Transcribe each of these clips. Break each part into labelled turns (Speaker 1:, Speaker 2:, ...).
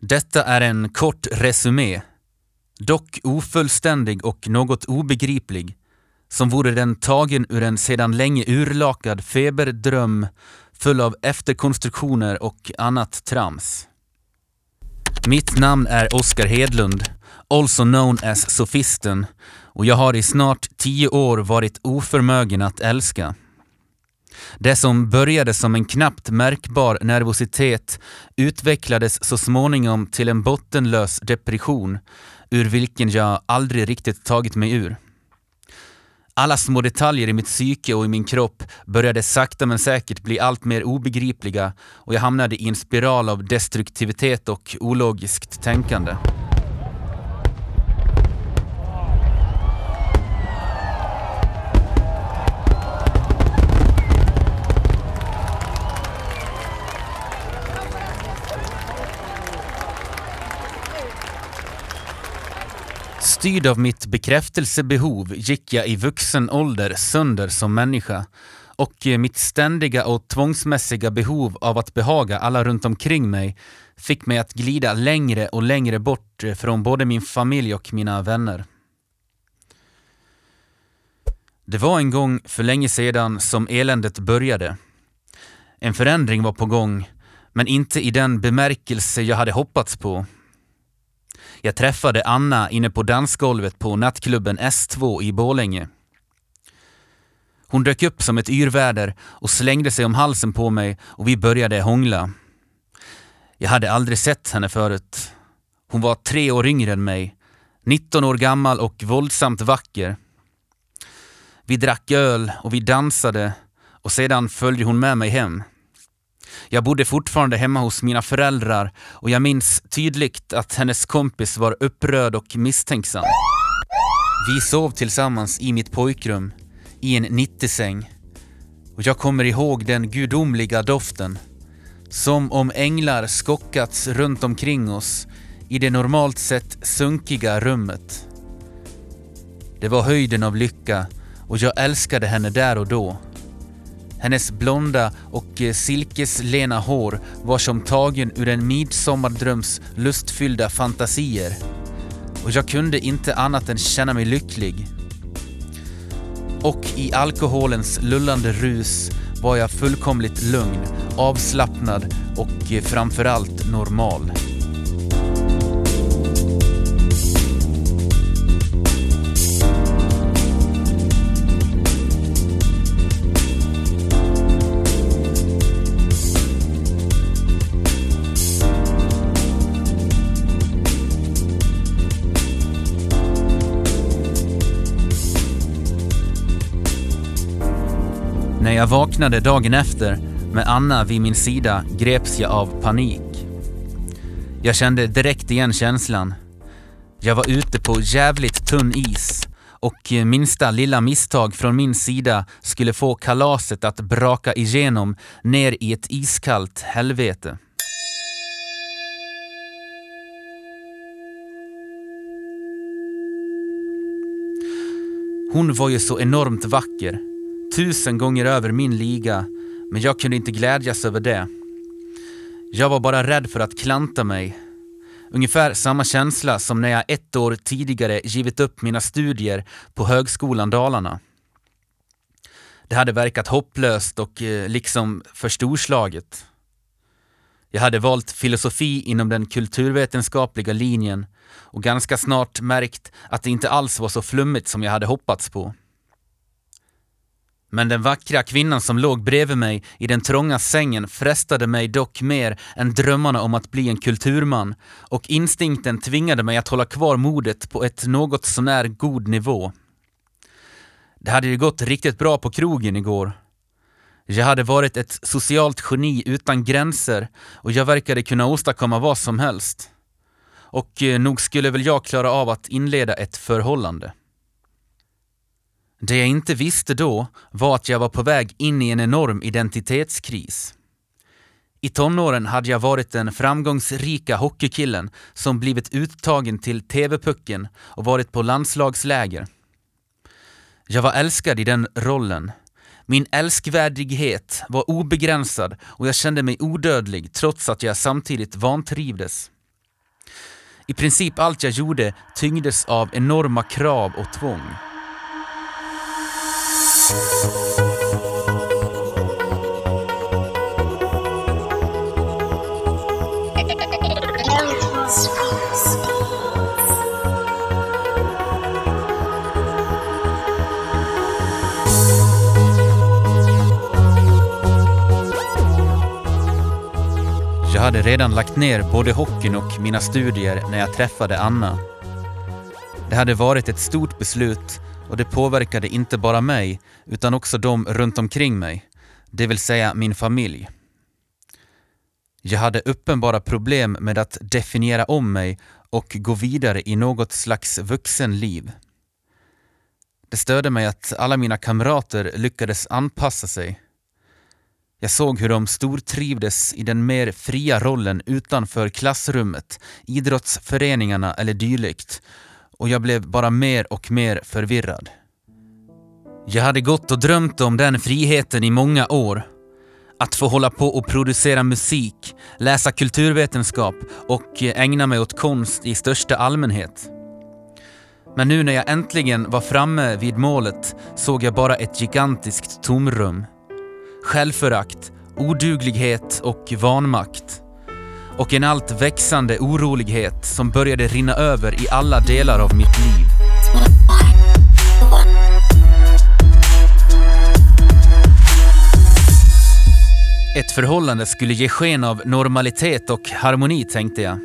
Speaker 1: Detta är en kort resumé, dock ofullständig och något obegriplig, som vore den tagen ur en sedan länge urlakad feberdröm full av efterkonstruktioner och annat trams. Mitt namn är Oskar Hedlund, also known as Sofisten, och jag har i snart tio år varit oförmögen att älska. Det som började som en knappt märkbar nervositet utvecklades så småningom till en bottenlös depression ur vilken jag aldrig riktigt tagit mig ur. Alla små detaljer i mitt psyke och i min kropp började sakta men säkert bli allt mer obegripliga och jag hamnade i en spiral av destruktivitet och ologiskt tänkande. Styrd av mitt bekräftelsebehov gick jag i vuxen ålder sönder som människa och eh, mitt ständiga och tvångsmässiga behov av att behaga alla runt omkring mig fick mig att glida längre och längre bort eh, från både min familj och mina vänner. Det var en gång för länge sedan som eländet började. En förändring var på gång, men inte i den bemärkelse jag hade hoppats på. Jag träffade Anna inne på dansgolvet på nattklubben S2 i Bålänge. Hon dök upp som ett yrväder och slängde sig om halsen på mig och vi började hångla. Jag hade aldrig sett henne förut. Hon var tre år yngre än mig, 19 år gammal och våldsamt vacker. Vi drack öl och vi dansade och sedan följde hon med mig hem. Jag bodde fortfarande hemma hos mina föräldrar och jag minns tydligt att hennes kompis var upprörd och misstänksam. Vi sov tillsammans i mitt pojkrum, i en 90-säng. Och jag kommer ihåg den gudomliga doften. Som om änglar skockats runt omkring oss i det normalt sett sunkiga rummet. Det var höjden av lycka och jag älskade henne där och då. Hennes blonda och eh, silkeslena hår var som tagen ur en midsommardröms lustfyllda fantasier. Och jag kunde inte annat än känna mig lycklig. Och i alkoholens lullande rus var jag fullkomligt lugn, avslappnad och eh, framförallt normal. Jag vaknade dagen efter med Anna vid min sida greps jag av panik. Jag kände direkt igen känslan. Jag var ute på jävligt tunn is och minsta lilla misstag från min sida skulle få kalaset att braka igenom ner i ett iskallt helvete. Hon var ju så enormt vacker tusen gånger över min liga, men jag kunde inte glädjas över det. Jag var bara rädd för att klanta mig. Ungefär samma känsla som när jag ett år tidigare givit upp mina studier på Högskolan Dalarna. Det hade verkat hopplöst och eh, liksom för storslaget. Jag hade valt filosofi inom den kulturvetenskapliga linjen och ganska snart märkt att det inte alls var så flummigt som jag hade hoppats på. Men den vackra kvinnan som låg bredvid mig i den trånga sängen frestade mig dock mer än drömmarna om att bli en kulturman och instinkten tvingade mig att hålla kvar modet på ett något sånär god nivå. Det hade ju gått riktigt bra på krogen igår. Jag hade varit ett socialt geni utan gränser och jag verkade kunna åstadkomma vad som helst. Och eh, nog skulle väl jag klara av att inleda ett förhållande. Det jag inte visste då var att jag var på väg in i en enorm identitetskris. I tonåren hade jag varit den framgångsrika hockeykillen som blivit uttagen till TV-pucken och varit på landslagsläger. Jag var älskad i den rollen. Min älskvärdighet var obegränsad och jag kände mig odödlig trots att jag samtidigt vantrivdes. I princip allt jag gjorde tyngdes av enorma krav och tvång. Jag hade redan lagt ner både hockeyn och mina studier när jag träffade Anna. Det hade varit ett stort beslut och det påverkade inte bara mig utan också de runt omkring mig, det vill säga min familj. Jag hade uppenbara problem med att definiera om mig och gå vidare i något slags vuxenliv. Det störde mig att alla mina kamrater lyckades anpassa sig jag såg hur de stortrivdes i den mer fria rollen utanför klassrummet, idrottsföreningarna eller dylikt och jag blev bara mer och mer förvirrad. Jag hade gått och drömt om den friheten i många år. Att få hålla på och producera musik, läsa kulturvetenskap och eh, ägna mig åt konst i största allmänhet. Men nu när jag äntligen var framme vid målet såg jag bara ett gigantiskt tomrum självförakt, oduglighet och vanmakt. Och en allt växande orolighet som började rinna över i alla delar av mitt liv. Ett förhållande skulle ge sken av normalitet och harmoni tänkte jag.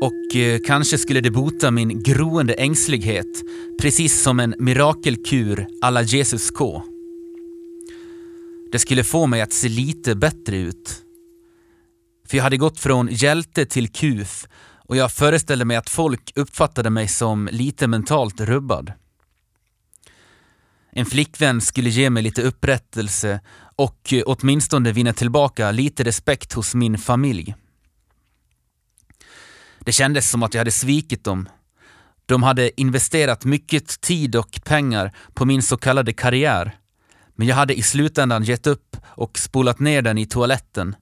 Speaker 1: Och eh, kanske skulle det bota min groende ängslighet, precis som en mirakelkur alla Jesus K. Det skulle få mig att se lite bättre ut. För jag hade gått från hjälte till kuf och jag föreställde mig att folk uppfattade mig som lite mentalt rubbad. En flickvän skulle ge mig lite upprättelse och eh, åtminstone vinna tillbaka lite respekt hos min familj. Det kändes som att jag hade svikit dem. De hade investerat mycket tid och pengar på min så kallade karriär men jag hade i slutändan gett upp och spolat ner den i toaletten.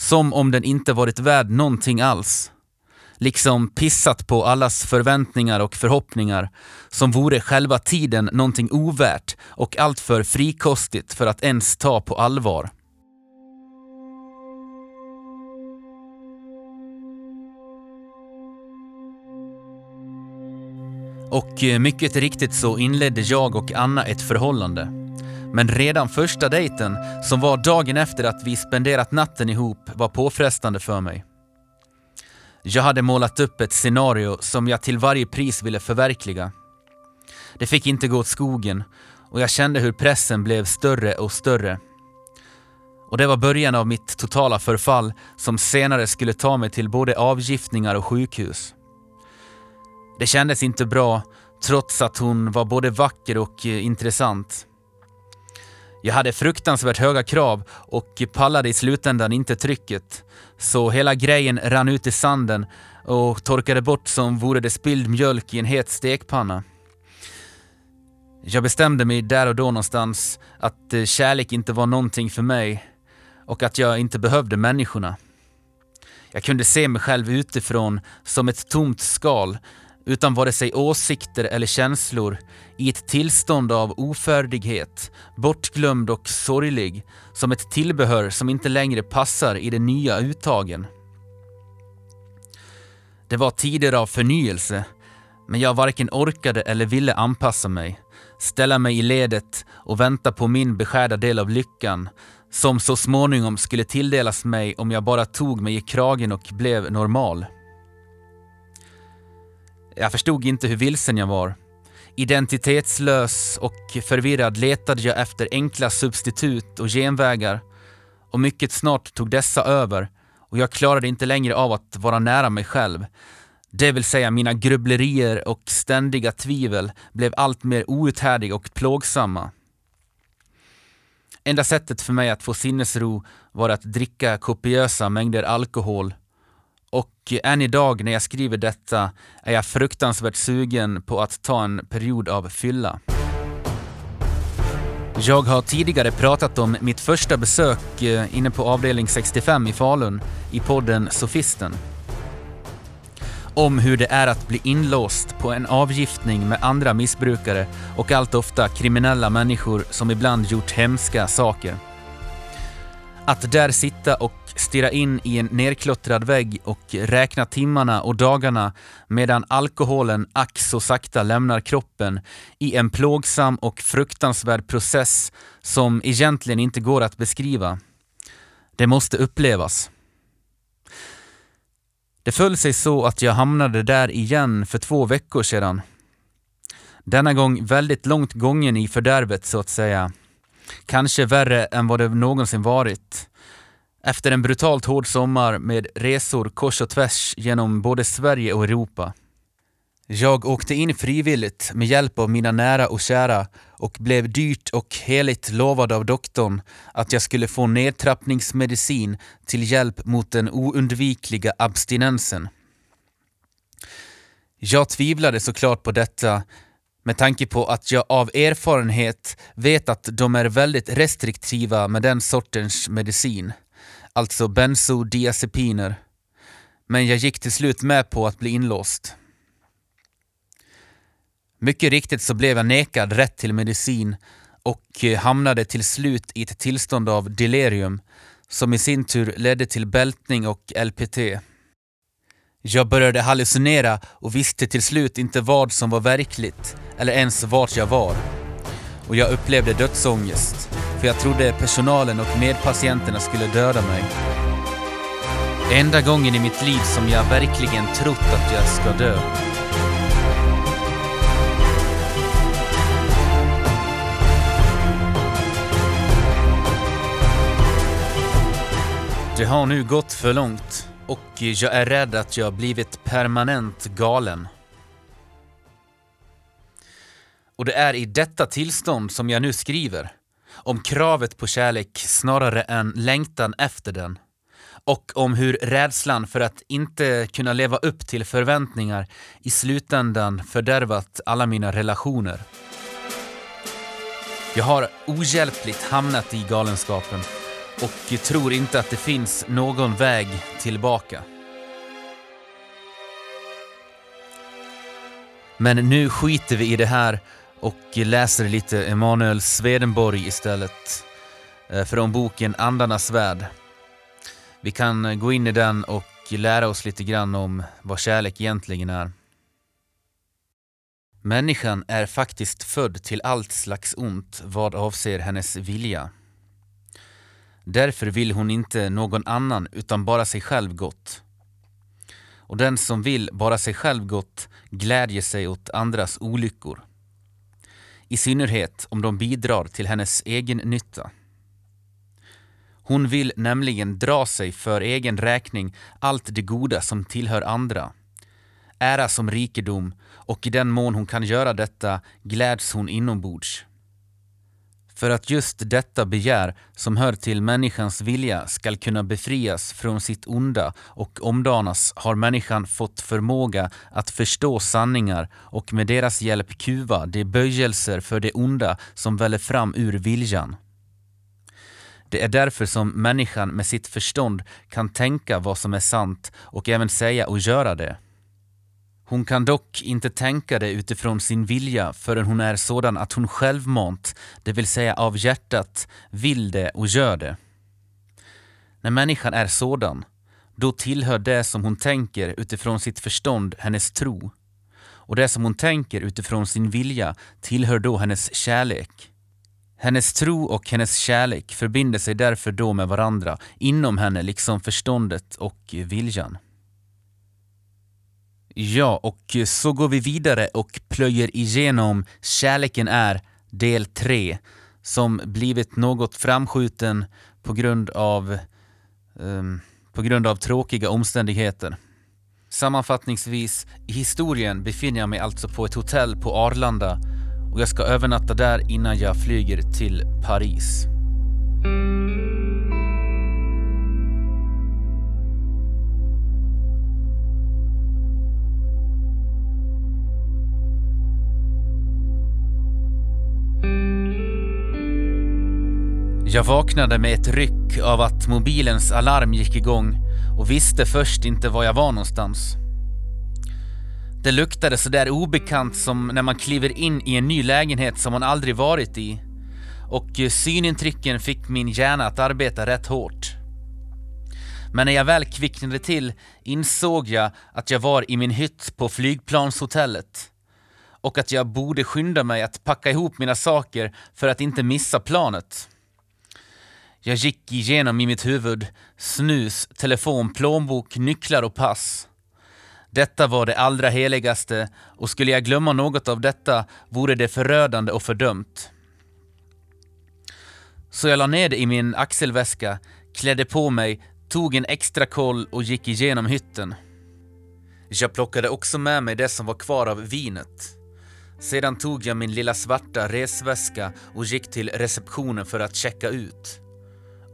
Speaker 1: Som om den inte varit värd någonting alls. Liksom pissat på allas förväntningar och förhoppningar som vore själva tiden någonting ovärt och alltför frikostigt för att ens ta på allvar. Och eh, mycket riktigt så inledde jag och Anna ett förhållande. Men redan första dejten, som var dagen efter att vi spenderat natten ihop, var påfrestande för mig. Jag hade målat upp ett scenario som jag till varje pris ville förverkliga. Det fick inte gå åt skogen och jag kände hur pressen blev större och större. Och det var början av mitt totala förfall som senare skulle ta mig till både avgiftningar och sjukhus. Det kändes inte bra trots att hon var både vacker och eh, intressant. Jag hade fruktansvärt höga krav och pallade i slutändan inte trycket. Så hela grejen rann ut i sanden och torkade bort som vore det spilld mjölk i en het stekpanna. Jag bestämde mig där och då någonstans att eh, kärlek inte var någonting för mig och att jag inte behövde människorna. Jag kunde se mig själv utifrån som ett tomt skal utan vare sig åsikter eller känslor, i ett tillstånd av ofärdighet, bortglömd och sorglig, som ett tillbehör som inte längre passar i de nya uttagen. Det var tider av förnyelse, men jag varken orkade eller ville anpassa mig, ställa mig i ledet och vänta på min beskärda del av lyckan, som så småningom skulle tilldelas mig om jag bara tog mig i kragen och blev normal. Jag förstod inte hur vilsen jag var. Identitetslös och förvirrad letade jag efter enkla substitut och genvägar och mycket snart tog dessa över och jag klarade inte längre av att vara nära mig själv. Det vill säga mina grubblerier och ständiga tvivel blev allt mer outhärdliga och plågsamma. Enda sättet för mig att få sinnesro var att dricka kopiösa mängder alkohol och än idag när jag skriver detta är jag fruktansvärt sugen på att ta en period av fylla. Jag har tidigare pratat om mitt första besök eh, inne på avdelning 65 i Falun i podden Sofisten. Om hur det är att bli inlåst på en avgiftning med andra missbrukare och allt ofta kriminella människor som ibland gjort hemska saker. Att där sitta och stirra in i en nerklottrad vägg och räkna timmarna och dagarna medan alkoholen ack så sakta lämnar kroppen i en plågsam och fruktansvärd process som egentligen inte går att beskriva. Det måste upplevas. Det föll sig så att jag hamnade där igen för två veckor sedan. Denna gång väldigt långt gången i fördärvet så att säga. Kanske värre än vad det någonsin varit. Efter en brutalt hård sommar med resor kors och tvärs genom både Sverige och Europa. Jag åkte in frivilligt med hjälp av mina nära och kära och blev dyrt och heligt lovad av doktorn att jag skulle få nedtrappningsmedicin till hjälp mot den oundvikliga abstinensen. Jag tvivlade såklart på detta med tanke på att jag av erfarenhet vet att de är väldigt restriktiva med den sortens medicin, alltså bensodiazepiner. Men jag gick till slut med på att bli inlåst. Mycket riktigt så blev jag nekad rätt till medicin och eh, hamnade till slut i ett tillstånd av delirium som i sin tur ledde till bältning och LPT. Jag började hallucinera och visste till slut inte vad som var verkligt eller ens vart jag var. Och jag upplevde dödsångest, för jag trodde personalen och medpatienterna skulle döda mig. Enda gången i mitt liv som jag verkligen trott att jag ska dö. Det har nu gått för långt och jag är rädd att jag blivit permanent galen. Och det är i detta tillstånd som jag nu skriver. Om kravet på kärlek snarare än längtan efter den. Och om hur rädslan för att inte kunna leva upp till förväntningar i slutändan fördärvat alla mina relationer. Jag har ohjälpligt hamnat i galenskapen och tror inte att det finns någon väg tillbaka. Men nu skiter vi i det här och läser lite Emanuel Swedenborg istället. Eh, Från boken Andarnas värld. Vi kan gå in i den och lära oss lite grann om vad kärlek egentligen är. Människan är faktiskt född till allt slags ont vad avser hennes vilja. Därför vill hon inte någon annan utan bara sig själv gott. Och den som vill bara sig själv gott glädjer sig åt andras olyckor. I synnerhet om de bidrar till hennes egen nytta. Hon vill nämligen dra sig för egen räkning allt det goda som tillhör andra. Ära som rikedom och i den mån hon kan göra detta gläds hon inombords. För att just detta begär som hör till människans vilja skall kunna befrias från sitt onda och omdanas har människan fått förmåga att förstå sanningar och med deras hjälp kuva de böjelser för det onda som väller fram ur viljan. Det är därför som människan med sitt förstånd kan tänka vad som är sant och även säga och göra det. Hon kan dock inte tänka det utifrån sin vilja förrän hon är sådan att hon självmant, det vill säga av hjärtat, vill det och gör det. När människan är sådan, då tillhör det som hon tänker utifrån sitt förstånd hennes tro. Och det som hon tänker utifrån sin vilja tillhör då hennes kärlek. Hennes tro och hennes kärlek förbinder sig därför då med varandra, inom henne liksom förståndet och viljan. Ja, och så går vi vidare och plöjer igenom Kärleken är del 3 som blivit något framskjuten på grund av, um, på grund av tråkiga omständigheter. Sammanfattningsvis, i historien befinner jag mig alltså på ett hotell på Arlanda och jag ska övernatta där innan jag flyger till Paris. Jag vaknade med ett ryck av att mobilens alarm gick igång och visste först inte var jag var någonstans. Det luktade så där obekant som när man kliver in i en ny lägenhet som man aldrig varit i. Och synintrycken fick min hjärna att arbeta rätt hårt. Men när jag väl kvicknade till insåg jag att jag var i min hytt på flygplanshotellet och att jag borde skynda mig att packa ihop mina saker för att inte missa planet. Jag gick igenom i mitt huvud snus, telefon, plånbok, nycklar och pass. Detta var det allra heligaste och skulle jag glömma något av detta vore det förödande och fördömt. Så jag la ner det i min axelväska, klädde på mig, tog en extra koll och gick igenom hytten. Jag plockade också med mig det som var kvar av vinet. Sedan tog jag min lilla svarta resväska och gick till receptionen för att checka ut.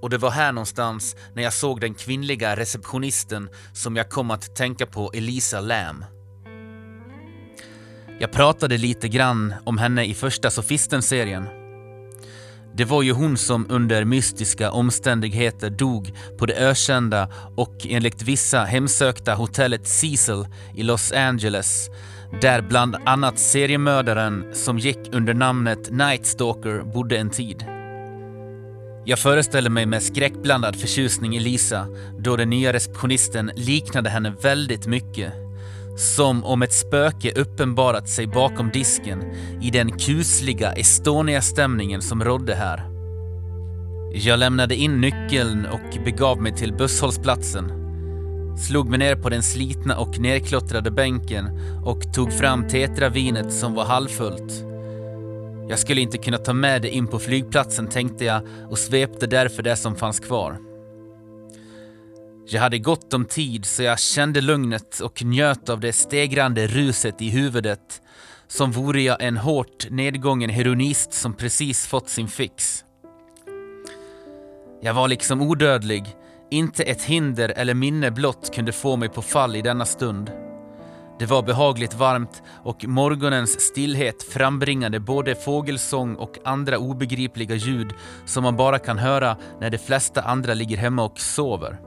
Speaker 1: Och det var här någonstans när jag såg den kvinnliga receptionisten som jag kom att tänka på Elisa Lam. Jag pratade lite grann om henne i första Sofisten-serien. Det var ju hon som under mystiska omständigheter dog på det ökända och enligt vissa hemsökta hotellet Cecil i Los Angeles där bland annat seriemördaren som gick under namnet Night Stalker bodde en tid. Jag föreställer mig med skräckblandad förtjusning Elisa då den nya receptionisten liknade henne väldigt mycket. Som om ett spöke uppenbarat sig bakom disken i den kusliga Estonia-stämningen som rådde här. Jag lämnade in nyckeln och begav mig till busshållplatsen. Slog mig ner på den slitna och nerklottrade bänken och tog fram tetravinet som var halvfullt. Jag skulle inte kunna ta med det in på flygplatsen tänkte jag och svepte därför det som fanns kvar. Jag hade gott om tid så jag kände lugnet och njöt av det stegrande ruset i huvudet som vore jag en hårt nedgången heroinist som precis fått sin fix. Jag var liksom odödlig, inte ett hinder eller minne blott kunde få mig på fall i denna stund. Det var behagligt varmt och morgonens stillhet frambringade både fågelsång och andra obegripliga ljud som man bara kan höra när de flesta andra ligger hemma och sover.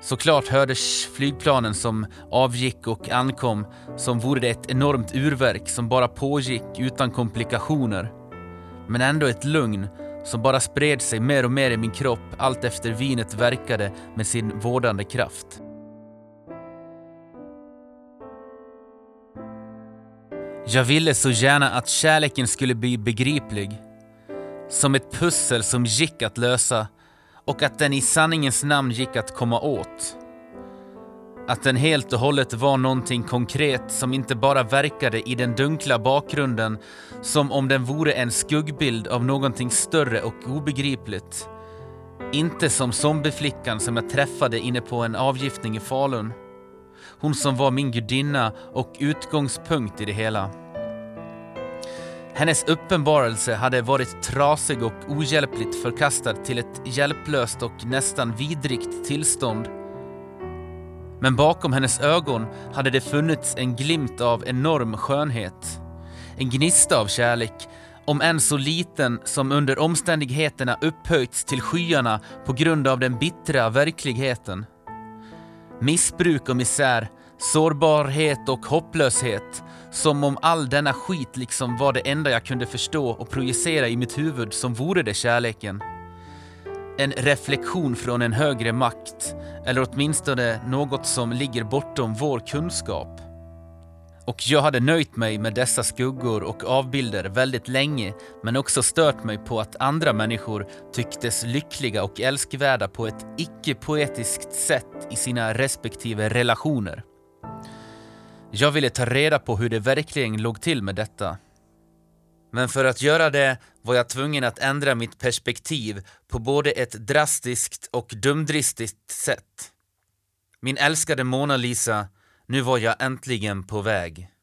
Speaker 1: Såklart hördes flygplanen som avgick och ankom som vore det ett enormt urverk som bara pågick utan komplikationer. Men ändå ett lugn som bara spred sig mer och mer i min kropp allt efter vinet verkade med sin vårdande kraft. Jag ville så gärna att kärleken skulle bli begriplig. Som ett pussel som gick att lösa och att den i sanningens namn gick att komma åt. Att den helt och hållet var någonting konkret som inte bara verkade i den dunkla bakgrunden som om den vore en skuggbild av någonting större och obegripligt. Inte som zombieflickan som jag träffade inne på en avgiftning i Falun. Hon som var min gudinna och utgångspunkt i det hela. Hennes uppenbarelse hade varit trasig och ohjälpligt förkastad till ett hjälplöst och nästan vidrigt tillstånd. Men bakom hennes ögon hade det funnits en glimt av enorm skönhet. En gnista av kärlek, om än så liten som under omständigheterna upphöjts till skyarna på grund av den bittra verkligheten. Missbruk och misär, sårbarhet och hopplöshet som om all denna skit liksom var det enda jag kunde förstå och projicera i mitt huvud som vore det kärleken. En reflektion från en högre makt, eller åtminstone något som ligger bortom vår kunskap. Och jag hade nöjt mig med dessa skuggor och avbilder väldigt länge men också stört mig på att andra människor tycktes lyckliga och älskvärda på ett icke-poetiskt sätt i sina respektive relationer. Jag ville ta reda på hur det verkligen låg till med detta. Men för att göra det var jag tvungen att ändra mitt perspektiv på både ett drastiskt och dumdristigt sätt. Min älskade Mona Lisa, nu var jag äntligen på väg.